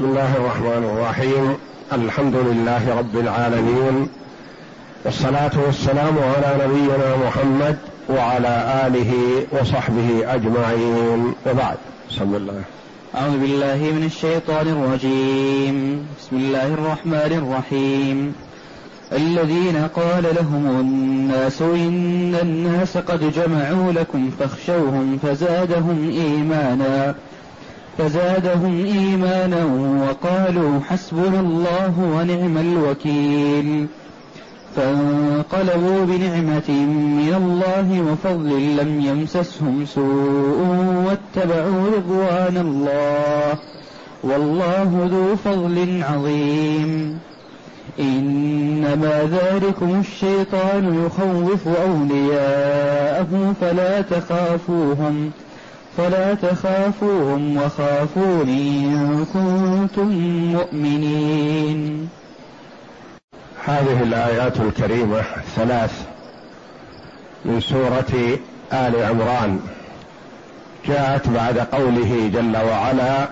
بسم الله الرحمن الرحيم. الحمد لله رب العالمين. والصلاة والسلام على نبينا محمد وعلى آله وصحبه أجمعين. وبعد. بسم الله. أعوذ بالله من الشيطان الرجيم. بسم الله الرحمن الرحيم. الذين قال لهم الناس إن الناس قد جمعوا لكم فاخشوهم فزادهم إيمانا. فزادهم إيمانا وقالوا حسبنا الله ونعم الوكيل. فانقلبوا بنعمة من الله وفضل لم يمسسهم سوء واتبعوا رضوان الله. والله ذو فضل عظيم. إنما ذلكم الشيطان يخوف أولياءه فلا تخافوهم. فلا تخافوهم وخافون إن كنتم مؤمنين. هذه الآيات الكريمة ثلاث من سورة آل عمران. جاءت بعد قوله جل وعلا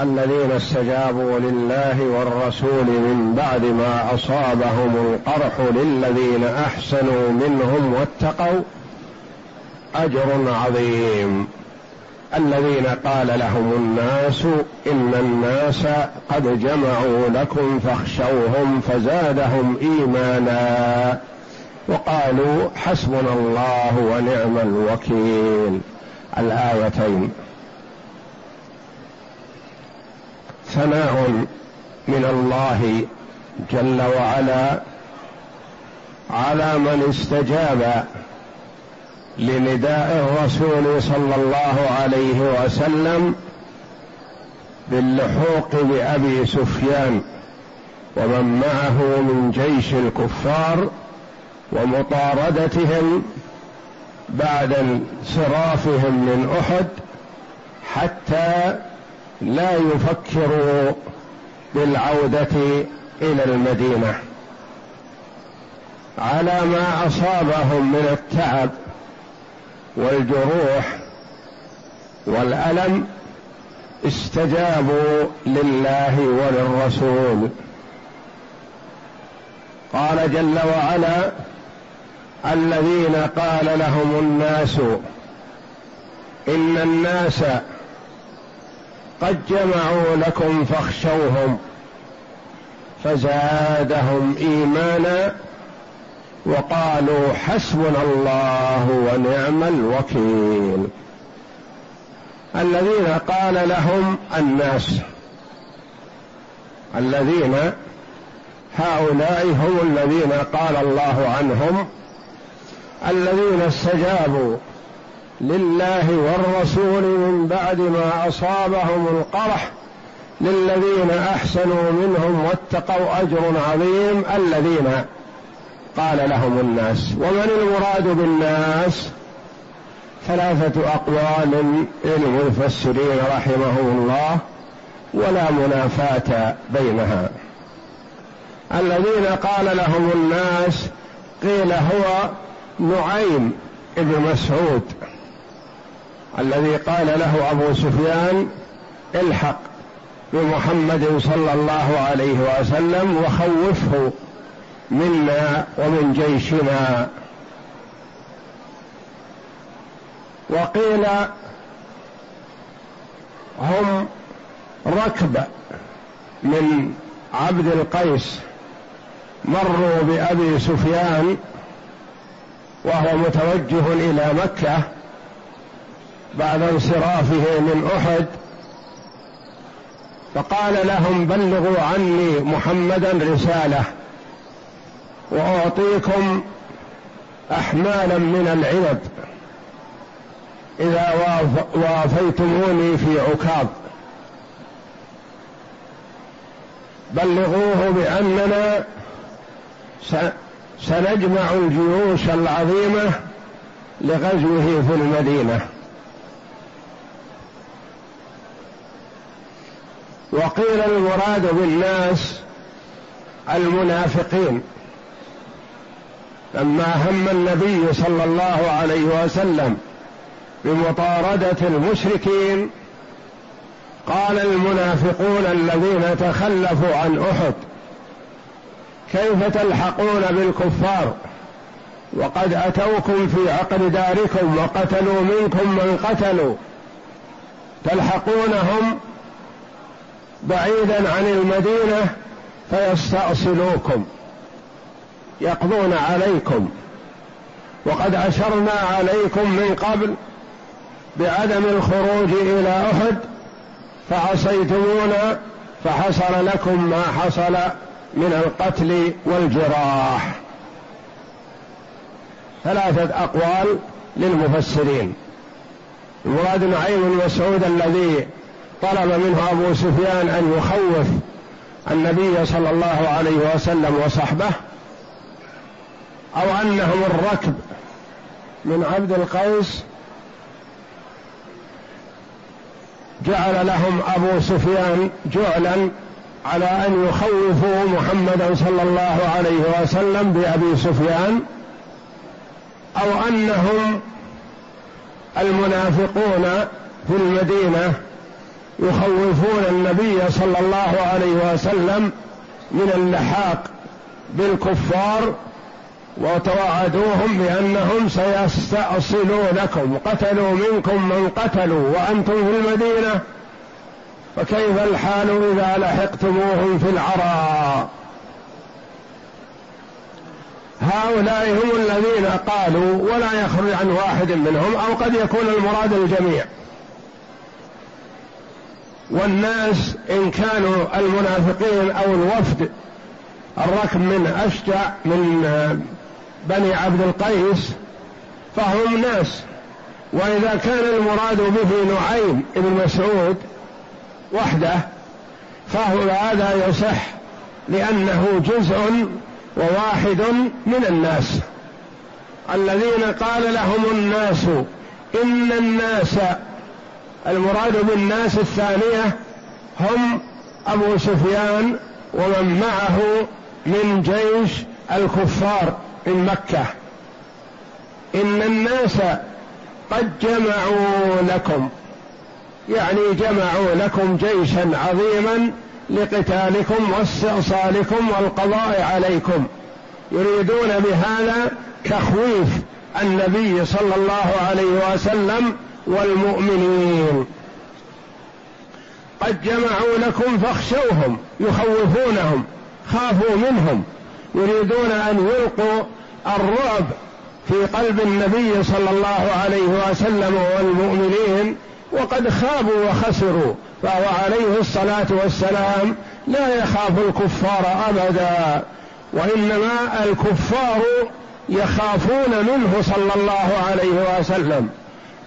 الذين استجابوا لله والرسول من بعد ما أصابهم القرح للذين أحسنوا منهم واتقوا أجر عظيم. الذين قال لهم الناس إن الناس قد جمعوا لكم فاخشوهم فزادهم إيمانا. وقالوا حسبنا الله ونعم الوكيل. الآيتين. ثناء من الله جل وعلا على من استجاب لنداء الرسول صلى الله عليه وسلم باللحوق بأبي سفيان ومن معه من جيش الكفار ومطاردتهم بعد انصرافهم من أحد حتى لا يفكروا بالعودة إلى المدينة على ما أصابهم من التعب والجروح والألم استجابوا لله وللرسول. قال جل وعلا الذين قال لهم الناس إن الناس قد جمعوا لكم فاخشوهم فزادهم إيمانا وقالوا حسبنا الله ونعم الوكيل. الذين قال لهم الناس الذين هؤلاء هم الذين قال الله عنهم الذين استجابوا لله والرسول من بعد ما أصابهم القرح للذين أحسنوا منهم واتقوا أجر عظيم الذين قال لهم الناس ومن المراد بالناس؟ ثلاثة أقوال للمفسرين رحمهم الله ولا منافاة بينها. الذين قال لهم الناس قيل هو نعيم بن مسعود. الذي قال له أبو سفيان الحق بمحمد صلى الله عليه وسلم وخوفه منا ومن جيشنا. وقيل هم ركب من عبد القيس مروا بأبي سفيان وهو متوجه إلى مكة بعد انصرافه من أحد. فقال لهم بلغوا عني محمدا رسالة. وأعطيكم أحمالا من العنب إذا وافيتموني في عكاظ. بلغوه بأننا سنجمع الجيوش العظيمة لغزوه في المدينة. وقيل المراد بالناس المنافقين. لما هم النبي صلى الله عليه وسلم بمطاردة المشركين قال المنافقون الذين تخلفوا عن أحد كيف تلحقون بالكفار؟ وقد أتوكم في عقر داركم وقتلوا منكم من قتلوا. تلحقونهم بعيدا عن المدينة فيستأصلوكم. يقضون عليكم وقد أشرنا عليكم من قبل بعدم الخروج إلى أحد فعصيتمونا فحصل لكم ما حصل من القتل والجراح. ثلاثة أقوال للمفسرين. المراد نعيم بن مسعود الذي طلب منه أبو سفيان أن يخوف النبي صلى الله عليه وسلم وصحبه أو أنهم الركب من عبد القيس جعل لهم أبو سفيان جعلا على أن يخوفوا محمدا صلى الله عليه وسلم بأبي سفيان أو أنهم المنافقون في المدينة يخوفون النبي صلى الله عليه وسلم من اللحاق بالكفار وتوعدوهم بأنهم سيستأصلونكم. قتلوا منكم من قتلوا وأنتم في المدينة. فكيف الحال إذا لحقتموهم في العراء هؤلاء هم الذين قالوا ولا يخرج عن واحد منهم أو قد يكون المراد الجميع. والناس إن كانوا المنافقين أو الوفد الركب من أشجع من بني عبد القيس فهم ناس. وإذا كان المراد به نعيم بن مسعود وحده فهو هذا يصح لأنه جزء وواحد من الناس. الذين قال لهم الناس إن الناس المراد بالناس الثانية هم أبو سفيان ومن معه من جيش الكفار. من مكة. إن الناس قد جمعوا لكم يعني جمعوا لكم جيشا عظيما لقتالكم واستئصالكم والقضاء عليكم. يريدون بهذا تخويف النبي صلى الله عليه وسلم والمؤمنين. قد جمعوا لكم فاخشوهم يخوفونهم خافوا منهم. يريدون أن يلقوا الرعب في قلب النبي صلى الله عليه وسلم والمؤمنين وقد خابوا وخسروا فهو عليه الصلاة والسلام لا يخاف الكفار أبدا. وإنما الكفار يخافون منه صلى الله عليه وسلم.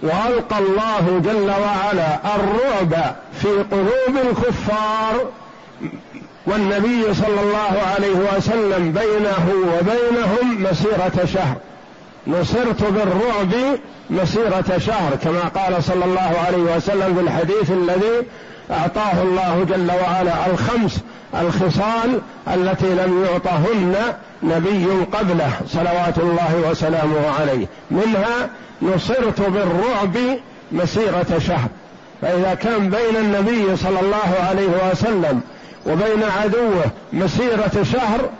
وألقى الله جل وعلا الرعب في قلوب الكفار والنبي صلى الله عليه وسلم بينه وبينهم مسيرة شهر. نصرت بالرعب مسيرة شهر كما قال صلى الله عليه وسلم في الحديث الذي أعطاه الله جل وعلا الخمس الخصال التي لم يعطهن نبي قبله صلوات الله وسلامه عليه. منها نصرت بالرعب مسيرة شهر. فإذا كان بين النبي صلى الله عليه وسلم وبين عدوه مسيرة شهر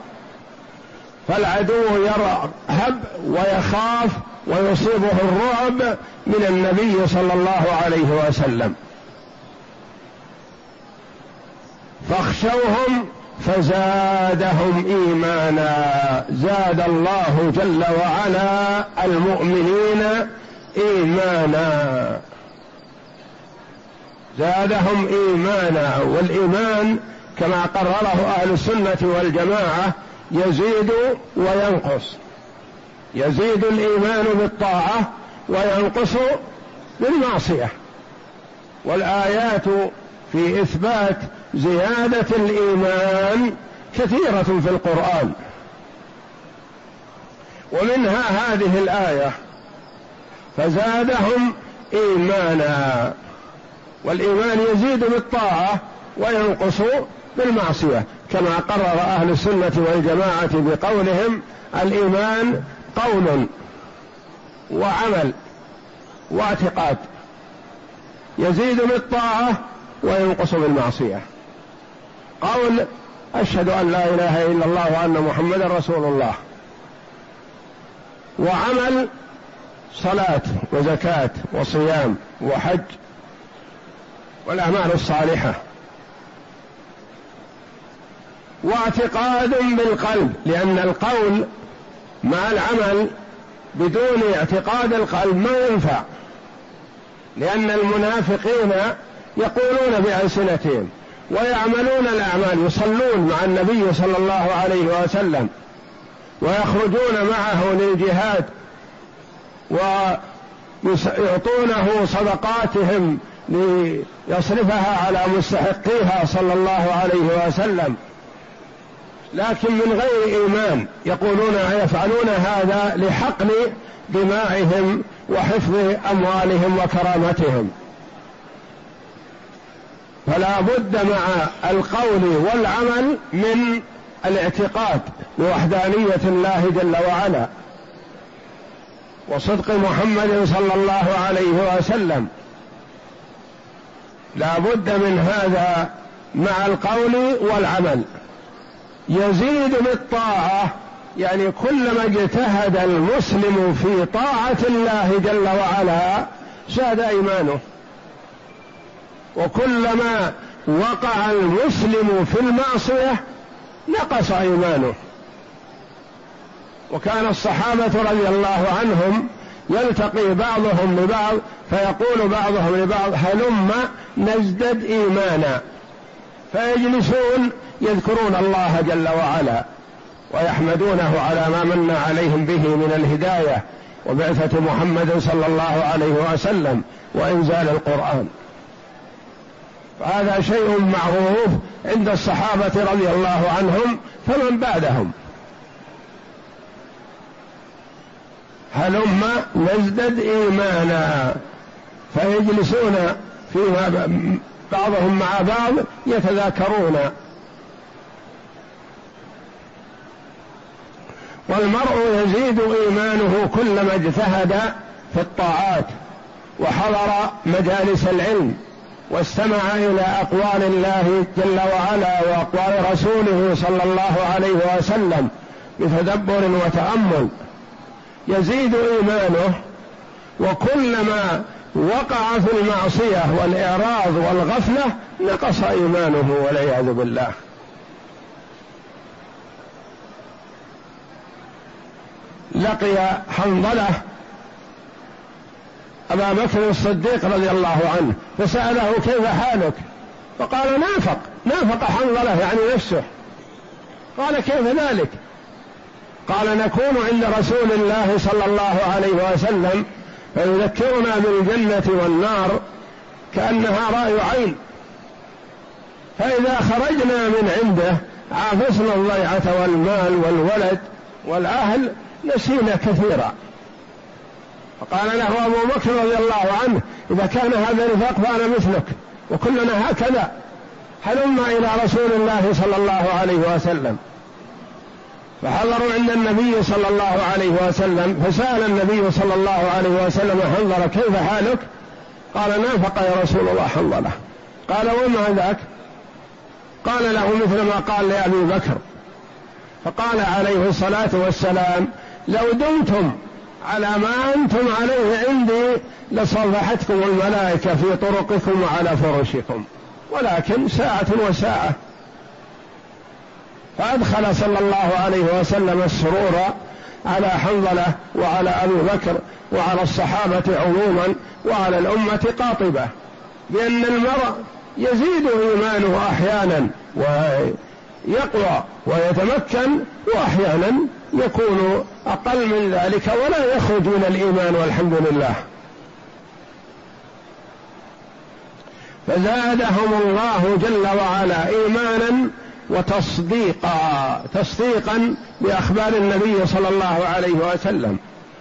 فالعدو يرهب ويخاف ويصيبه الرعب من النبي صلى الله عليه وسلم. فاخشوهم فزادهم إيمانا. زاد الله جل وعلا المؤمنين إيمانا. زادهم إيمانا والإيمان كما قرره أهل السنة والجماعة يزيد وينقص. يزيد الإيمان بالطاعة وينقص بالمعصية. والآيات في إثبات زيادة الإيمان كثيرة في القرآن. ومنها هذه الآية فزادهم إيمانا. والإيمان يزيد بالطاعة وينقص بالمعصية كما قرر أهل السنة والجماعة بقولهم الإيمان قول وعمل واعتقاد يزيد بالطاعة وينقص بالمعصية. قول أشهد أن لا إله إلا الله وأن محمدا رسول الله. وعمل صلاة وزكاة وصيام وحج والأعمال الصالحة. واعتقاد بالقلب لأن القول مع العمل بدون اعتقاد القلب ما ينفع. لأن المنافقين يقولون بألسنتهم ويعملون الأعمال يصلون مع النبي صلى الله عليه وسلم ويخرجون معه للجهاد ويعطونه صدقاتهم ليصرفها على مستحقيها صلى الله عليه وسلم. لكن من غير إيمان يقولون يفعلون هذا لحقن دمائهم وحفظ أموالهم وكرامتهم. فلا بد مع القول والعمل من الاعتقاد بوحدانية الله جل وعلا وصدق محمد صلى الله عليه وسلم. لا بد من هذا مع القول والعمل. يزيد بالطاعة. يعني كلما اجتهد المسلم في طاعة الله جل وعلا زاد إيمانه. وكلما وقع المسلم في المعصية نقص إيمانه. وكان الصحابة رضي الله عنهم يلتقي بعضهم ببعض فيقول بعضهم لبعض هلم نزدد إيمانا. فيجلسون يذكرون الله جل وعلا ويحمدونه على ما من عليهم به من الهداية وبعثة محمد صلى الله عليه وسلم وإنزال القرآن. فهذا شيء معروف عند الصحابة رضي الله عنهم فمن بعدهم. هلم نزدد إيمانا. فيجلسون فيما بعضهم مع بعض يتذاكرون. والمرء يزيد إيمانه كلما اجتهد في الطاعات وحضر مجالس العلم واستمع إلى أقوال الله جل وعلا وأقوال رسوله صلى الله عليه وسلم بتدبر وتأمل. يزيد إيمانه وكلما وقع في المعصية والإعراض والغفلة نقص إيمانه والعياذ بالله. لقي حنظلة أبا بكر الصديق رضي الله عنه فسأله كيف حالك؟ فقال نافق نافق حنظلة يعني نفسه. قال كيف ذلك؟ قال نكون عند رسول الله صلى الله عليه وسلم فيذكرنا بالجنة والنار كأنها رأي عين. فإذا خرجنا من عنده عافسنا الضيعة والمال والولد والأهل نسينا كثيرا. فقال له أبو بكر رضي الله عنه إذا كان هذا نفاق فأنا مثلك وكلنا هكذا. هلما إلى رسول الله صلى الله عليه وسلم فحضروا عند النبي صلى الله عليه وسلم فسأل النبي صلى الله عليه وسلم حنظلة كيف حالك؟ قال نافق يا رسول الله حنظلة قال وما ذاك؟ قال له مثل ما قال لأبي بكر فقال عليه الصلاة والسلام لو دمتم على ما أنتم عليه عندي لصافحتكم الملائكة في طرقكم وعلى فرشكم ولكن ساعة وساعة فأدخل صلى الله عليه وسلم السرور على حنظلة وعلى أبي بكر وعلى الصحابة عموما وعلى الأمة قاطبة بأن المرء يزيد إيمانه أحيانا ويقوى ويتمكن وأحيانا يكون أقل من ذلك ولا يخرج من الإيمان والحمد لله. فزادهم الله جل وعلا إيمانا وتصديقا تصديقا بأخبار النبي صلى الله عليه وسلم.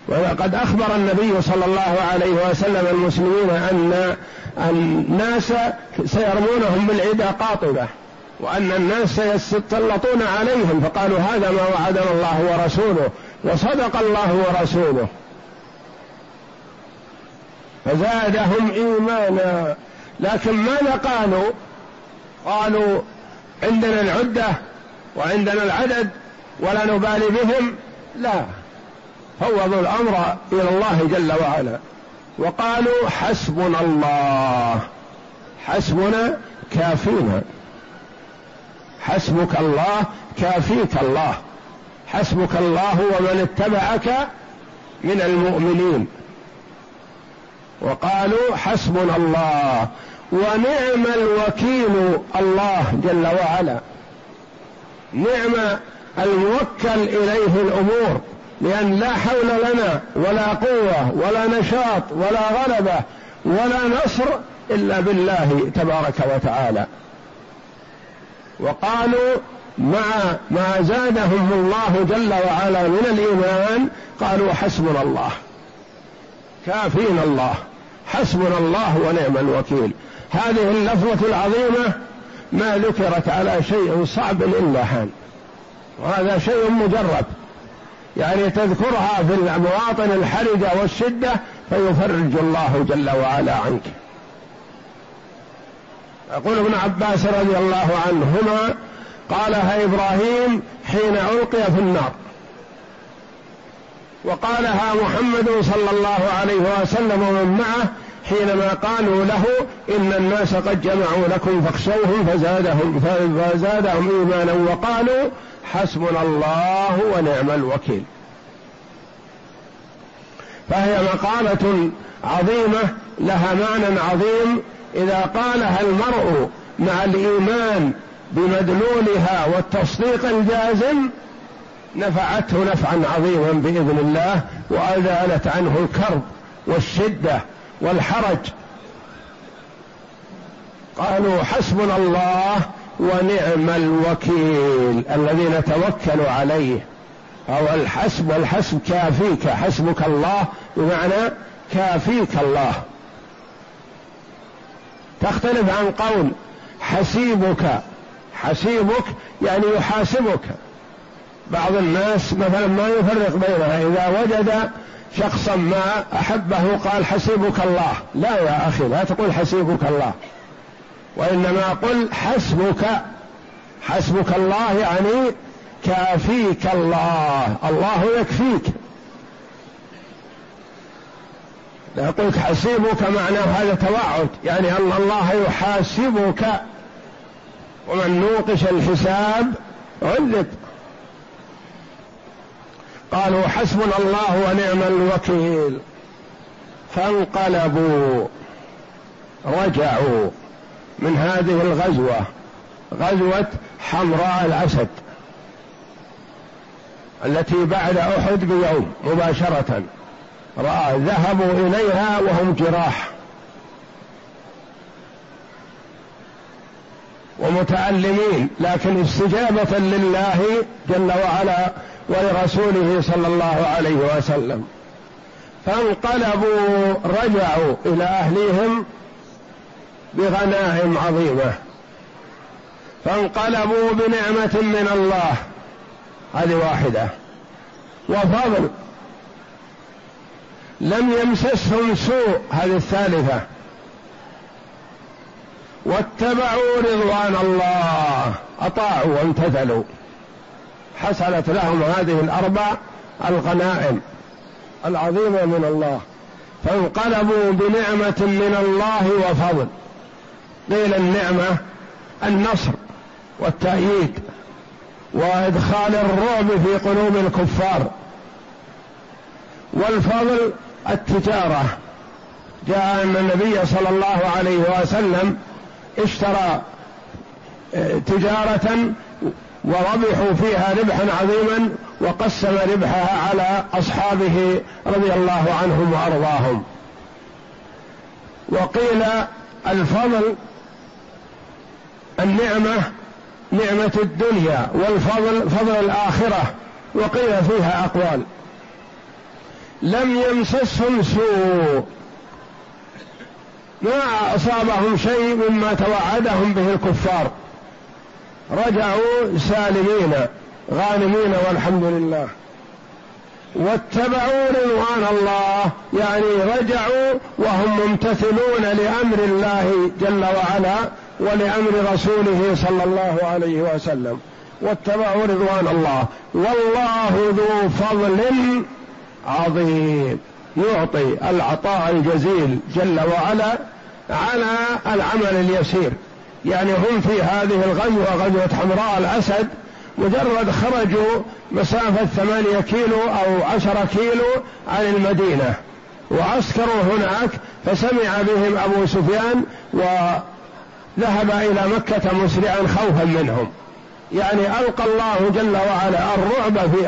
وقد أخبر النبي صلى الله عليه وسلم المسلمين أن الناس سيرمونهم بالعدا قاطبة وأن الناس سيتسلطون عليهم فقالوا هذا ما وعدنا الله ورسوله وصدق الله ورسوله. فزادهم إيمانا. لكن ماذا قالوا؟ قالوا عندنا العدة وعندنا العدد ولا نبالي بهم. لا فوضوا الأمر إلى الله جل وعلا. وقالوا حسبنا الله حسبنا كافينا. حسبك الله كافيك الله. حسبك الله ومن اتبعك من المؤمنين. وقالوا حسبنا الله ونعم الوكيل الله جل وعلا. نعم الموكل إليه الأمور لأن لا حول لنا ولا قوة ولا نشاط ولا غلبة ولا نصر إلا بالله تبارك وتعالى. وقالوا مع ما زادهم الله جل وعلا من الإيمان قالوا حسبنا الله كافينا الله حسبنا الله ونعم الوكيل. هذه اللفظه العظيمة ما ذكرت على شيء صعب إلا هان وهذا شيء مجرب. يعني تذكرها في المواطن الحرجة والشدة فيفرج الله جل وعلا عنك. يقول ابن عباس رضي الله عنهما قالها إبراهيم حين ألقي في النار. وقالها محمد صلى الله عليه وسلم ومن معه حينما قالوا له إن الناس قد جمعوا لكم فاخشوهم فزادهم فزادهم إيمانا وقالوا حسبنا الله ونعم الوكيل. فهي مقالة عظيمة لها معنى عظيم. إذا قالها المرء مع الإيمان بمدلولها والتصديق الجازم نفعته نفعا عظيما بإذن الله وأزالت عنه الكرب والشدة والحرج. قالوا حسبنا الله ونعم الوكيل الذي نتوكل عليه. أو الحسب والحسب كافيك حسبك الله بمعنى كافيك الله. تختلف عن قول حسيبك حسيبك يعني يحاسبك. بعض الناس مثلا ما يفرق بينها. إذا وجد شخصا ما أحبه قال حسيبك الله. لا يا أخي لا تقول حسيبك الله. وإنما قل حسبك حسبك الله يعني كافيك الله. الله يكفيك. لا قلت حسيبك معناه هذا توعد يعني أن الله يحاسبك. ومن نوقش الحساب عذب قالوا حسبنا الله ونعم الوكيل فانقلبوا رجعوا من هذه الغزوة غزوة حمراء الأسد التي بعد أحد بيوم مباشرة رأى ذهبوا إليها وهم جراح. ومتألمين لكن استجابة لله جل وعلا ولرسوله صلى الله عليه وسلم. فانقلبوا رجعوا إلى أهليهم بغنائم عظيمة. فانقلبوا بنعمة من الله. هذه واحدة. وفضل. لم يمسسهم سوء هذه الثالثة. واتبعوا رضوان الله. أطاعوا وامتثلوا. حصلت لهم هذه الأربع الغنائم العظيمة من الله. فانقلبوا بنعمة من الله وفضل. قيل النعمة النصر والتأييد وإدخال الرعب في قلوب الكفار والفضل التجارة. جاء أن النبي صلى الله عليه وسلم اشترى آه، تجارة وربحوا فيها ربحا عظيما وقسم ربحها على أصحابه رضي الله عنهم وأرضاهم. وقيل الفضل النعمة نعمة الدنيا والفضل فضل الآخرة وقيل فيها أقوال. لم يمسسهم سوء. ما أصابهم شيء مما توعدهم به الكفار. رجعوا سالمين غانمين والحمد لله. واتبعوا رضوان الله يعني رجعوا وهم ممتثلون لأمر الله جل وعلا ولأمر رسوله صلى الله عليه وسلم. واتبعوا رضوان الله. والله ذو فضل عظيم. يعطي العطاء الجزيل جل وعلا على العمل اليسير. يعني هم في هذه الغزوة غزوة حمراء الأسد مجرد خرجوا مسافة ثمانية كيلو أو عشرة كيلو عن المدينة. وعسكروا هناك فسمع بهم أبو سفيان وذهب إلى مكة مسرعا خوفا منهم. يعني ألقى الله جل وعلا الرعب في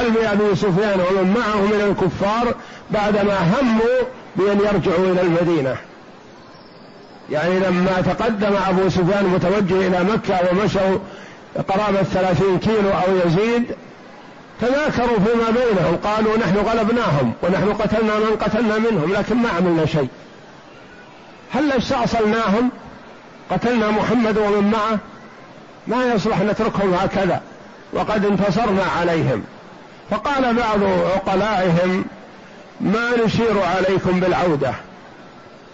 قلب أبي سفيان ومن معه من الكفار بعدما هموا بأن يرجعوا إلى المدينة. يعني لما تقدم أبو سفيان متوجه إلى مكة ومشوا قرابة ثلاثين كيلو أو يزيد تذاكروا فيما بينهم قالوا نحن غلبناهم ونحن قتلنا من قتلنا منهم لكن ما عملنا شيء. هل استعصلناهم قتلنا محمد ومن معه ما يصلح نتركهم هكذا وقد انتصرنا عليهم. فقال بعض عقلائهم ما نشير عليكم بالعودة.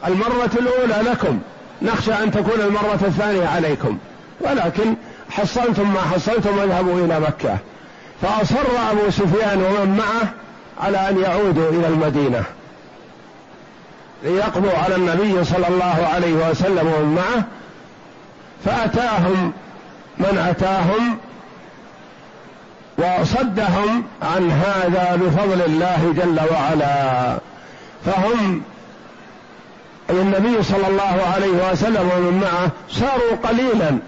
المرة الأولى لكم. نخشى أن تكون المرة الثانية عليكم. ولكن حصلتم ما حصلتم واذهبوا إلى مكة. فأصر أبو سفيان ومن معه على أن يعودوا إلى المدينة. ليقضوا على النبي صلى الله عليه وسلم ومن معه. فأتاهم من أتاهم وصدهم عن هذا بفضل الله جل وعلا. فهم النبي صلى الله عليه وسلم ومن معه ساروا قليلا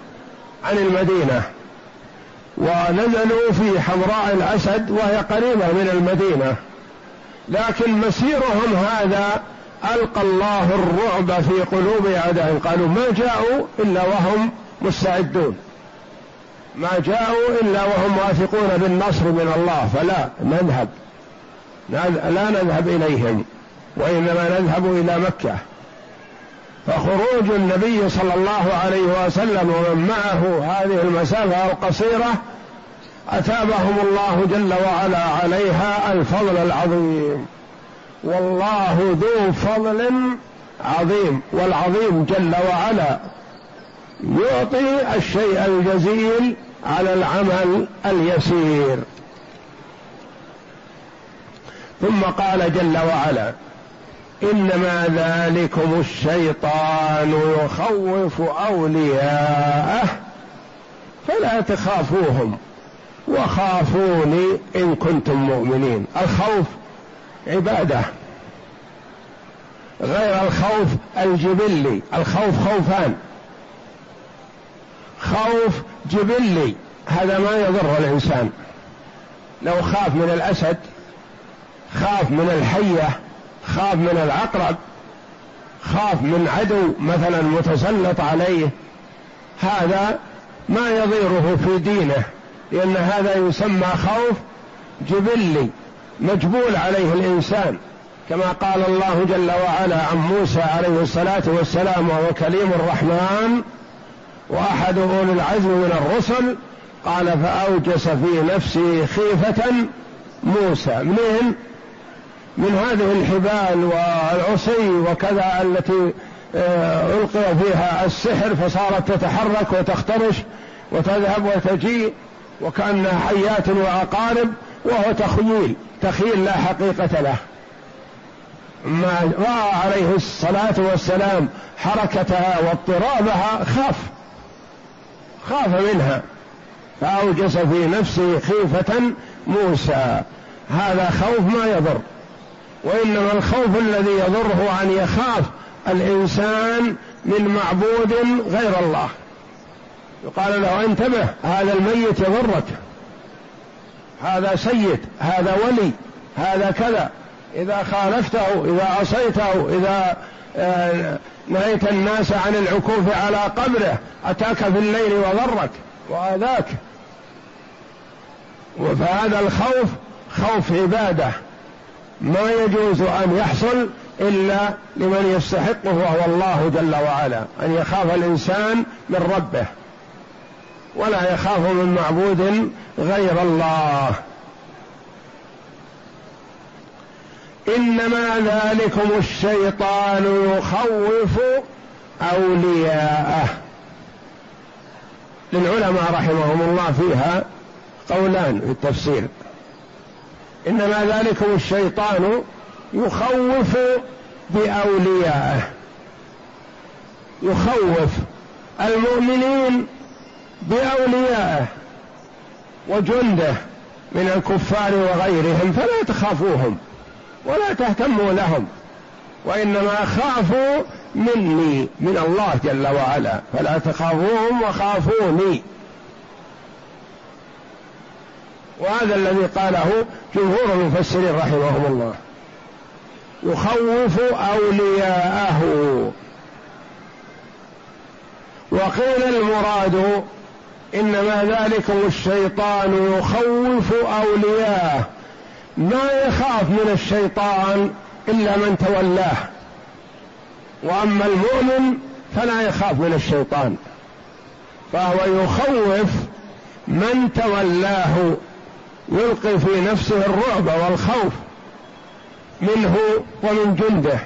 عن المدينة ونزلوا في حمراء الأسد وهي قريبة من المدينة. لكن مسيرهم هذا ألقى الله الرعب في قلوب أعدائهم. قالوا ما جاءوا إلا وهم مستعدون. ما جاءوا إلا وهم واثقون بالنصر من الله. فلا نذهب. لا نذهب إليهم وإنما نذهب إلى مكة. فخروج النبي صلى الله عليه وسلم ومن معه هذه المسافة القصيرة أثابهم الله جل وعلا عليها الفضل العظيم. والله ذو فضل عظيم والعظيم جل وعلا. يعطي الشيء الجزيل على العمل اليسير. ثم قال جل وعلا إنما ذلكم الشيطان يخوف أولياءه فلا تخافوهم. وخافوني إن كنتم مؤمنين. الخوف عبادة. غير الخوف الجبلي. الخوف خوفان. خوف جبلي. هذا ما يضر الإنسان. لو خاف من الأسد خاف من الحية خاف من العقرب خاف من عدو مثلا متسلط عليه. هذا ما يضيره في دينه لأن هذا يسمى خوف جبلي مجبول عليه الإنسان. كما قال الله جل وعلا عن موسى عليه الصلاة والسلام وهو كليم الرحمن وأحد أولي العزم من الرسل قال فأوجس في نفسي خيفة موسى. منين؟ من هذه الحبال والعصي وكذا التي آه، ألقي فيها السحر فصارت تتحرك وتخترش وتذهب وتجيء وكأنها حيات وعقارب وهو تخييل تخيل لا حقيقة له. ما رأى عليه الصلاة والسلام حركتها واضطرابها خاف خاف منها. فأوجس في نفسه خيفة موسى. هذا خوف ما يضر. وإنما الخوف الذي يضره أن يخاف الإنسان من معبود غير الله. يقال له انتبه هذا الميت يضرك. هذا سيد هذا ولي هذا كذا. إذا خالفته إذا عصيته إذا آه، نهيت الناس عن العكوف على قبره أتاك في الليل وضرك وآذاك. فهذا الخوف خوف عبادة. ما يجوز أن يحصل إلا لمن يستحقه وهو الله جل وعلا أن يخاف الإنسان من ربه ولا يخاف من معبود غير الله. إنما ذلكم الشيطان يخوف أولياءه. للعلماء رحمهم الله فيها قولان في التفسير إنما ذلكم الشيطان يخوف بأوليائه. يخوف المؤمنين بأوليائه وجنده من الكفار وغيرهم فلا تخافوهم ولا تهتموا لهم وإنما خافوا مني من الله جل وعلا. فلا تخافوهم وخافوني. وهذا الذي قاله جمهور المفسرين رحمهم الله. يخوف أولياءه. وقيل المراد إنما ذلكم الشيطان يخوف اولياءه ما يخاف من الشيطان إلا من تولاه. وأما المؤمن فلا يخاف من الشيطان. فهو يخوف من تولاه. يلقي في نفسه الرعب والخوف منه ومن جنده.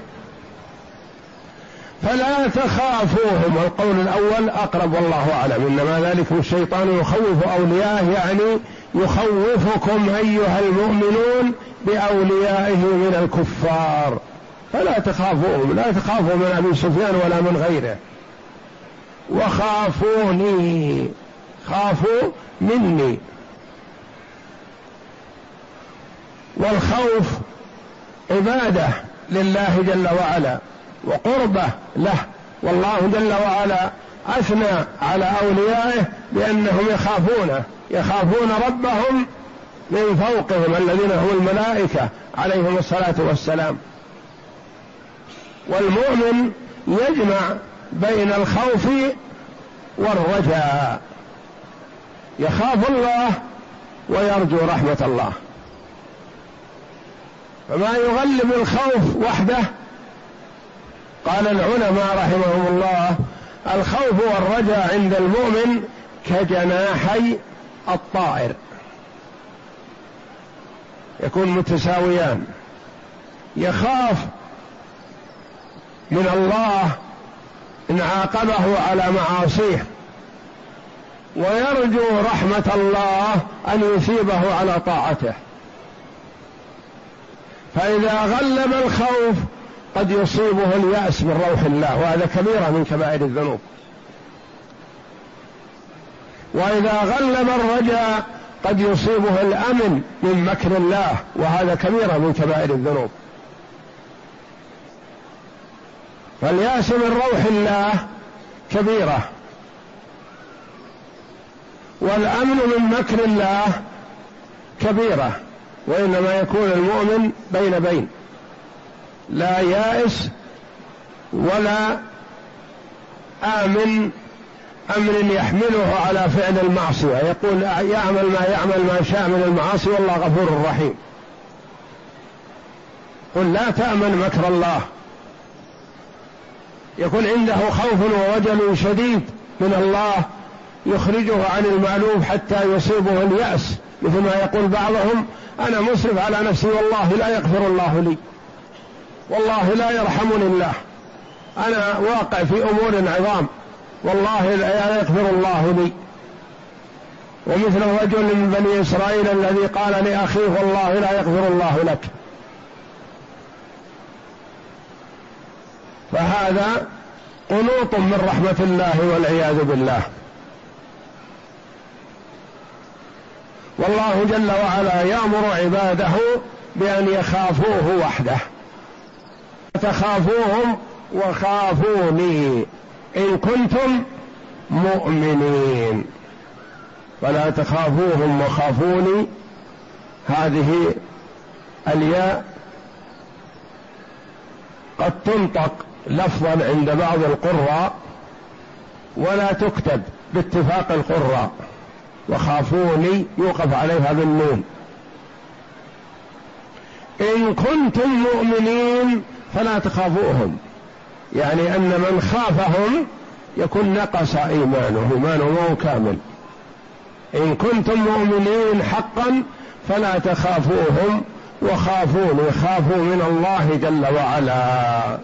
فلا تخافوهم. القول الأول أقرب والله أعلم. إنما ذلكم الشيطان يخوف اولياءه يعني يخوفكم أيها المؤمنون بأوليائه من الكفار. فلا تخافوهم. لا تخافوا من أبي سفيان ولا من غيره. وخافوني. خافوا مني. والخوف عبادة لله جل وعلا وقربة له. والله جل وعلا أثنى على أوليائه بأنهم يخافونه يخافون ربهم من فوقهم الذين هم الملائكة عليهم الصلاة والسلام. والمؤمن يجمع بين الخوف والرجاء. يخاف الله ويرجو رحمة الله. فما يغلب الخوف وحده. قال العلماء رحمهم الله الخوف والرجاء عند المؤمن كجناحي الطائر. يكون متساويان. يخاف من الله إن عاقبه على معاصيه. ويرجو رحمة الله أن يثيبه على طاعته. فإذا غلب الخوف قد يصيبه اليأس من روح الله وهذا كبيرة من كبائر الذنوب. وإذا غلب الرجاء قد يصيبه الأمن من مكر الله وهذا كبيرة من كبائر الذنوب. فاليأس من روح الله كبيرة. والأمن من مكر الله كبيرة. وإنما يكون المؤمن بين بين لا يائس ولا آمن أمر يحمله على فعل المعصية يقول يعمل ما يعمل ما شاء من المعاصي والله غفور رحيم. قل لا تأمن مكر الله. يكون عنده خوف ووجل شديد من الله يخرجه عن المألوف حتى يصيبه اليأس مثل ما يقول بعضهم أنا مسرف على نفسي والله لا يغفر الله لي. والله لا يرحمني الله. أنا واقع في أمور عظام. والله لا يغفر الله لي. ومثل رجل من بني إسرائيل الذي قال لأخيه والله لا يغفر الله لك. فهذا قنوط من رحمة الله والعياذ بالله. والله جل وعلا يأمر عباده بأن يخافوه وحده. تخافوهم وخافوني. إن كنتم مؤمنين. فلا تخافوهم وخافوني. هذه الياء قد تنطق لفظا عند بعض القراء ولا تكتب باتفاق القراء. وخافوني يوقف عليها بالنون إن كنتم مؤمنين فلا تخافوهم. يعني أن من خافهم يكون نقص إيمانه إيمانه كامل. إن كنتم مؤمنين حقا فلا تخافوهم وخافوني خافوا من الله جل وعلا.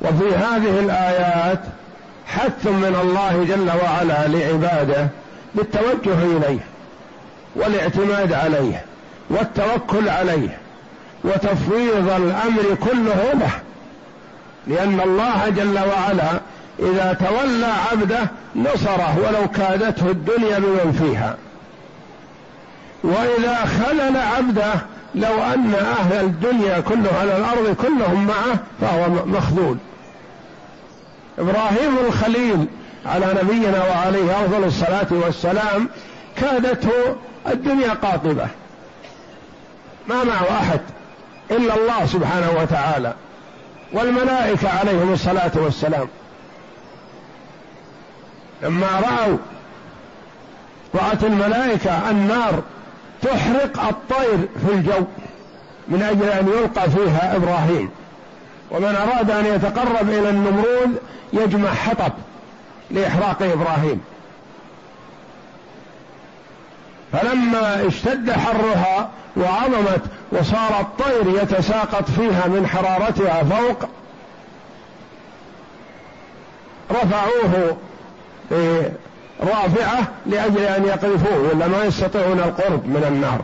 وفي هذه الآيات حث من الله جل وعلا لعباده بالتوجه إليه والاعتماد عليه والتوكل عليه وتفويض الأمر كله له. لأن الله جل وعلا إذا تولى عبده نصره ولو كادته الدنيا بمن فيها. وإذا خلل عبده لو أن أهل الدنيا كلهم على الأرض كلهم معه فهو مخذول. إبراهيم الخليل على نبينا وعليه أفضل الصلاة والسلام كادته الدنيا قاطبة. ما معه أحد إلا الله سبحانه وتعالى والملائكة عليهم الصلاة والسلام. لما رأوا رأت الملائكة النار تحرق الطير في الجو من أجل أن يلقى فيها إبراهيم. ومن أراد أن يتقرب إلى النمرود يجمع حطب لإحراق إبراهيم. فلما اشتد حرها وعظمت وصار الطير يتساقط فيها من حرارتها فوق رفعوه رافعة لأجل أن يقذفوه ولا ما يستطيعون القرب من النار.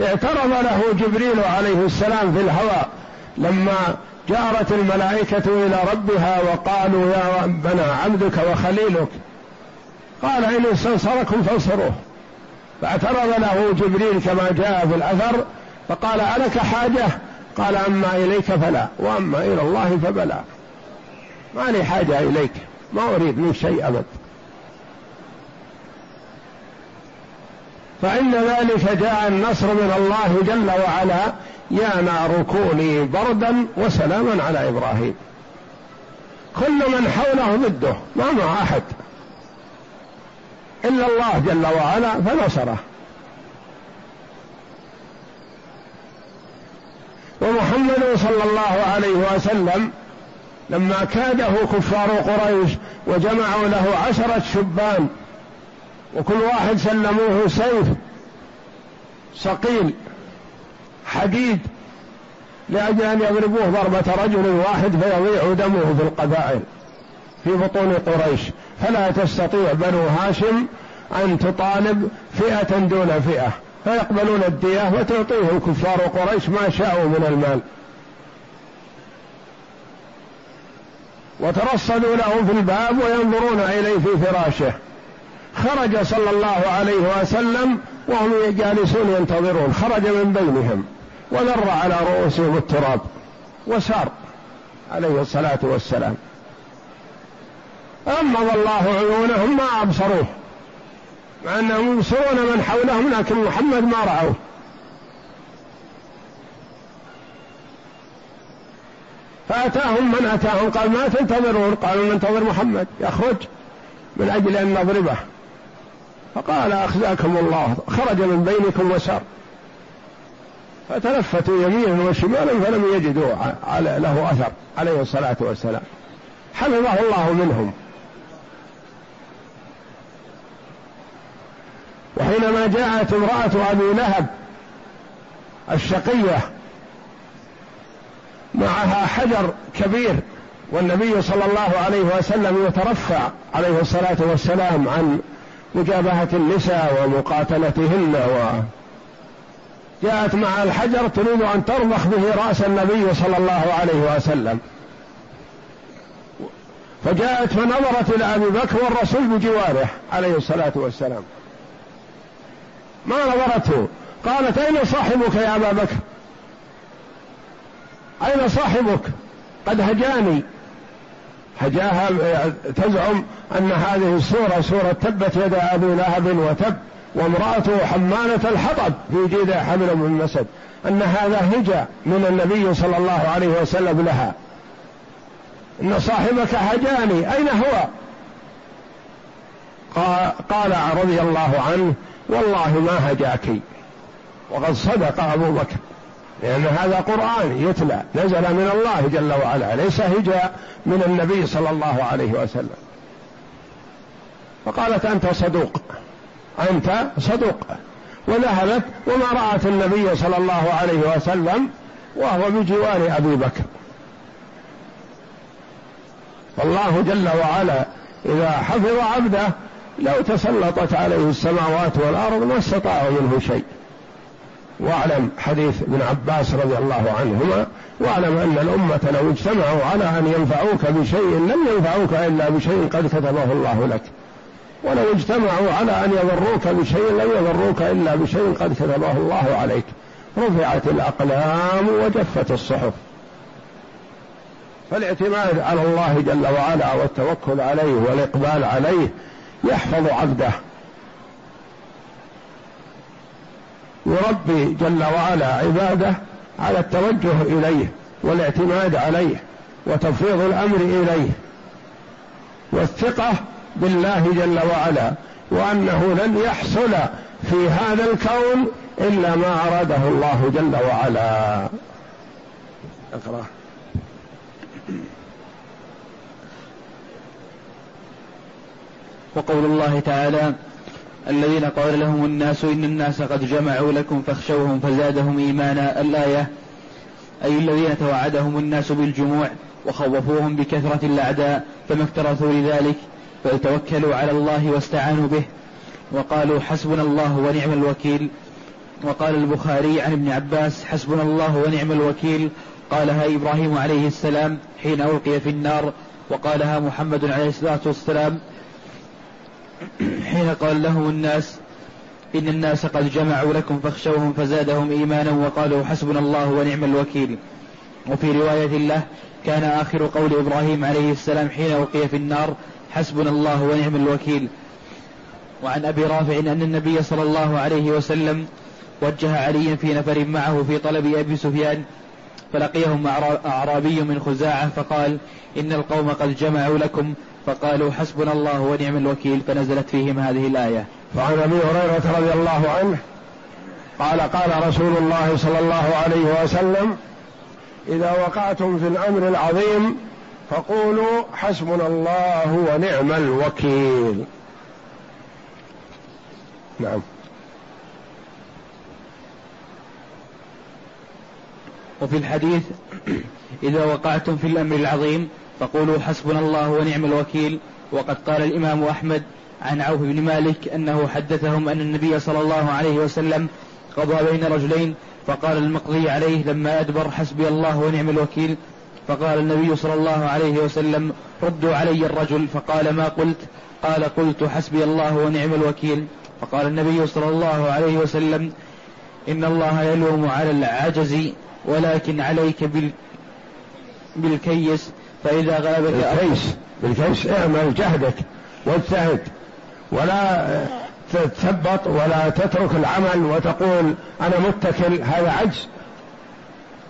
اعترض له جبريل عليه السلام في الهواء لما جارت الملائكة إلى ربها وقالوا يا ربنا عبدك وخليلك. قال إن استنصركم فانصروه. فاعترض له جبريل كما جاء في الأثر فقال ألك حاجة؟ قال أما إليك فلا وأما إلى الله فبلى. ما لي حاجة إليك ما أريد من شيء أبد. فإن ذلك جاء النصر من الله جل وعلا يا نار كوني بردا وسلاما على إبراهيم. كل من حوله ضده ما مع أحد. إلا الله جل وعلا فنصره. ومحمد صلى الله عليه وسلم لما كاده كفار قريش وجمعوا له عشرة شبان وكل واحد سلموه سيف صقيل حديد لأجل أن يضربوه ضربة رجل واحد فيضيع دمه في القبائل في بطون قريش. فلا تستطيع بنو هاشم أن تطالب فئة دون فئة. فيقبلون الدية وتعطيهم كفار قريش ما شاءوا من المال. وترصدوا له في الباب وينظرون إليه في فراشه. خرج صلى الله عليه وسلم وهم جالسون ينتظرون. خرج من بينهم وذر على رؤوسهم التراب وسار عليه الصلاة والسلام. غمض الله عيونهم ما أبصروه مع أنهم يبصرون من حولهم لكن محمد ما رأوه. فأتاهم من أتاهم؟ قال ما تنتظرون؟ قالوا ننتظر محمد يخرج من أجل أن نضربه. فقال أخزاكم الله خرج من بينكم وسار. فتلفتوا يمينا وشمالا فلم يجدوا على له أثر عليه الصلاة والسلام. حفظه الله منهم. وحينما جاءت امرأة أبي لهب الشقية معها حجر كبير والنبي صلى الله عليه وسلم يترفع عليه الصلاة والسلام عن مجابهة النساء ومقاتلتهن و جاءت مع الحجر تريد أن ترضخ به رأس النبي صلى الله عليه وسلم. فجاءت فنظرت إلى أبي بكر والرسول بجواره عليه الصلاة والسلام. ما نظرته؟ قالت أين صاحبك يا أبا بكر؟ أين صاحبك؟ قد هجاني. هجاها تزعم أن هذه السورة سورة تبت يد أبي لهب وتب وامرأته حمالة الحطب في جيد حمل من مسد أن هذا هجا من النبي صلى الله عليه وسلم لها. إن صاحبك هجاني. أين هو؟ قال رضي الله عنه والله ما هجاك وقد صدق أبو بكر. لأن هذا قرآن يتلى نزل من الله جل وعلا ليس هجاء من النبي صلى الله عليه وسلم. فقالت أنت صدوق. أنت صدوق. وذهبت وما رأت النبي صلى الله عليه وسلم وهو بجوار أبي بكر. فالله جل وعلا إذا حفظ عبده لو تسلطت عليه السماوات والأرض ما استطاعوا منه شيء. واعلم حديث ابن عباس رضي الله عنهما واعلم أن الأمة لو اجتمعوا على أن ينفعوك بشيء لم ينفعوك إلا بشيء قد كتبه الله لك. ولو اجتمعوا على أن يضروك بشيء لم يضروك إلا بشيء قد كتبه الله عليك. رفعت الأقلام وجفت الصحف. فالاعتماد على الله جل وعلا والتوكل عليه والإقبال عليه يحفظ عبده. يربي جل وعلا عباده على التوجه إليه والاعتماد عليه وتفويض الأمر إليه والثقة بالله جل وعلا وأنه لن يحصل في هذا الكون إلا ما أراده الله جل وعلا. أقرأ. وقول الله تعالى الذين قال لهم الناس إن الناس قد جمعوا لكم فاخشوهم فزادهم إيمانا الآية أي الذين توعدهم الناس بالجموع وخوفوهم بكثرة الأعداء فما اكترثوا لذلك فتوكلوا على الله واستعانوا به. وقالوا حسبنا الله ونعم الوكيل. وقال البخاري عن ابن عباس حسبنا الله ونعم الوكيل. قالها إبراهيم عليه السلام حين ألقي في النار وقالها محمد عليه الصلاة والسلام. حين قال لهم الناس إن الناس قد جمعوا لكم فاخشوهم فزادهم إيمانا وقالوا حسبنا الله ونعم الوكيل. وفي رواية له كان آخر قول إبراهيم عليه السلام حين ألقي في النار حسبنا الله ونعم الوكيل. وعن أبي رافع أن النبي صلى الله عليه وسلم وجه عليا في نفر معه في طلب أبي سفيان فلقيهم أعرابي من خزاعة فقال إن القوم قد جمعوا لكم فقالوا حسبنا الله ونعم الوكيل فنزلت فيهم هذه الآية. وعن أبي هريرة رضي الله عنه قال قال رسول الله صلى الله عليه وسلم إذا وقعتم في الأمر العظيم فقولوا حسبنا الله ونعم الوكيل. نعم. وفي الحديث إذا وقعتم في الأمر العظيم فقولوا حسبنا الله ونعم الوكيل. وقد قال الإمام أحمد عن عوف بن مالك أنه حدثهم أن النبي صلى الله عليه وسلم قضى بين رجلين فقال المقضي عليه لما أدبر حسبي الله ونعم الوكيل. فقال النبي صلى الله عليه وسلم ردوا علي الرجل فقال ما قلت؟ قال قلت حسبي الله ونعم الوكيل. فقال النبي صلى الله عليه وسلم إن الله يلوم على العجز ولكن عليك بال بالكيس. فإذا غلبك بالكيس. بالكيس. اعمل جهدك واجتهد. ولا تتثبط ولا تترك العمل وتقول أنا متكل هذا عجز.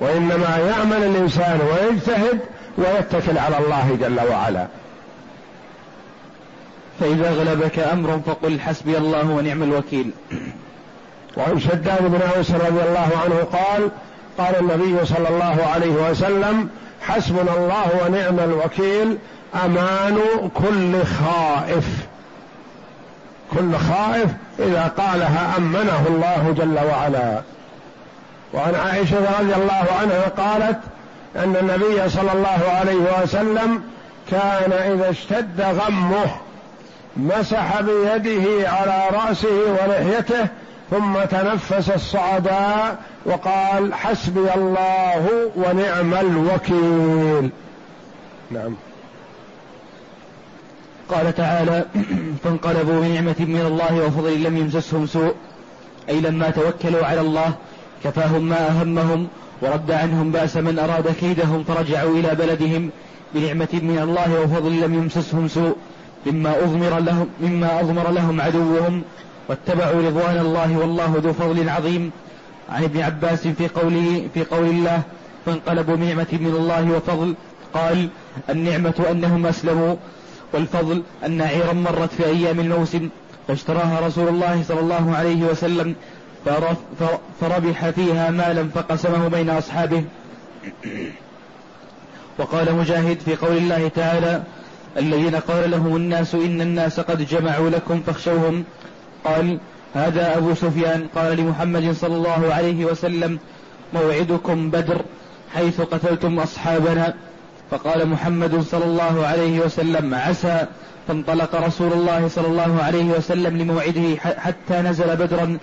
وإنما يعمل الإنسان ويجتهد ويتكل على الله جل وعلا. فإذا غلبك أمر فقل حسبي الله ونعم الوكيل. وعن شداد بن أوس رضي الله عنه قال قال النبي صلى الله عليه وسلم حسبنا الله ونعم الوكيل أمان كل خائف. كل خائف إذا قالها أمنه الله جل وعلا. وعن عائشة رضي الله عنها قالت أن النبي صلى الله عليه وسلم كان إذا اشتد غمه مسح بيده على رأسه ولحيته ثم تنفس الصعداء وقال حسبي الله ونعم الوكيل. نعم. قال تعالى فانقلبوا بنعمة من الله وفضل لم يمسسهم سوء أي لما توكلوا على الله كفاهم ما أهمهم ورد عنهم بأس من أراد كيدهم فرجعوا إلى بلدهم بنعمة من الله وفضل لم يمسسهم سوء مما أضمر لهم مما أضمر لهم عدوهم واتبعوا رضوان الله والله ذو فضل عظيم. عن ابن عباس في قوله في قول الله فانقلبوا بنعمة من الله وفضل قال النعمة أنهم أسلموا والفضل أن عيرا مرت في أيام الموسم فاشتراها رسول الله صلى الله عليه وسلم فربح فيها مالا فقسمه بين أصحابه. وقال مجاهد في قول الله تعالى الذين قال لهم الناس إن الناس قد جمعوا لكم فاخشوهم قال هذا أبو سفيان قال لمحمد صلى الله عليه وسلم موعدكم بدر حيث قتلتم أصحابنا. فقال محمد صلى الله عليه وسلم عسى. فانطلق رسول الله صلى الله عليه وسلم لموعده حتى نزل بدرا.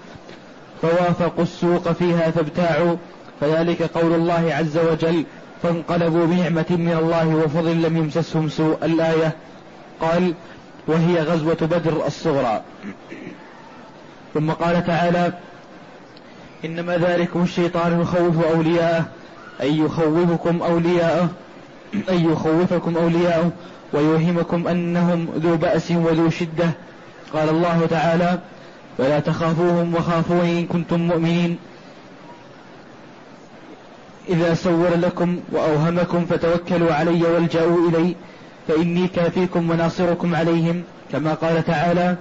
فوافقوا السوق فيها فابتاعوا. فذلك قول الله عز وجل فانقلبوا بنعمة من الله وفضل لم يمسسهم سوء الآية. قال وهي غزوة بدر الصغرى. ثم قال تعالى إنما ذلكم الشيطان يخوف أولياءه أي يخوفكم أولياءه أن يخوفكم أولياءه ويوهمكم أنهم ذو بأس وذو شدة. قال الله تعالى ولا تخافوهم وخافوني إن كنتم مؤمنين. إذا سول لكم وأوهمكم فتوكلوا علي والجأوا إلي فإني كافيكم وناصركم عليهم كما قال تعالى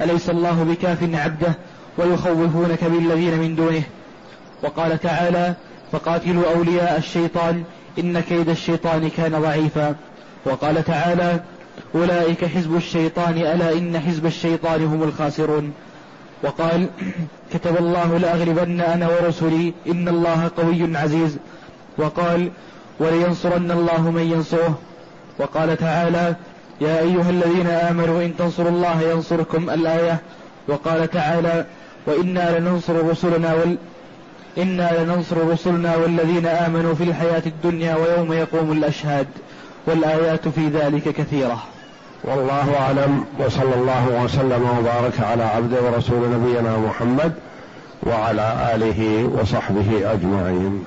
أليس الله بكاف عبده ويخوفونك بالذين من دونه؟ وقال تعالى فقاتلوا أولياء الشيطان إن كيد الشيطان كان ضعيفا. وقال تعالى أولئك حزب الشيطان ألا إن حزب الشيطان هم الخاسرون. وقال كتب الله لأغلبن أنا ورسلي إن الله قوي عزيز. وقال ولينصرن الله من ينصره. وقال تعالى يا أيها الذين آمنوا إن تنصروا الله ينصركم الآية وقال تعالى وإنا لننصر رسلنا وال إنا لننصر رسلنا والذين آمنوا في الحياة الدنيا ويوم يقوم الأشهاد والآيات في ذلك كثيرة. والله أعلم وصلى الله وسلم وبارك على عبده ورسول نبينا محمد وعلى آله وصحبه أجمعين.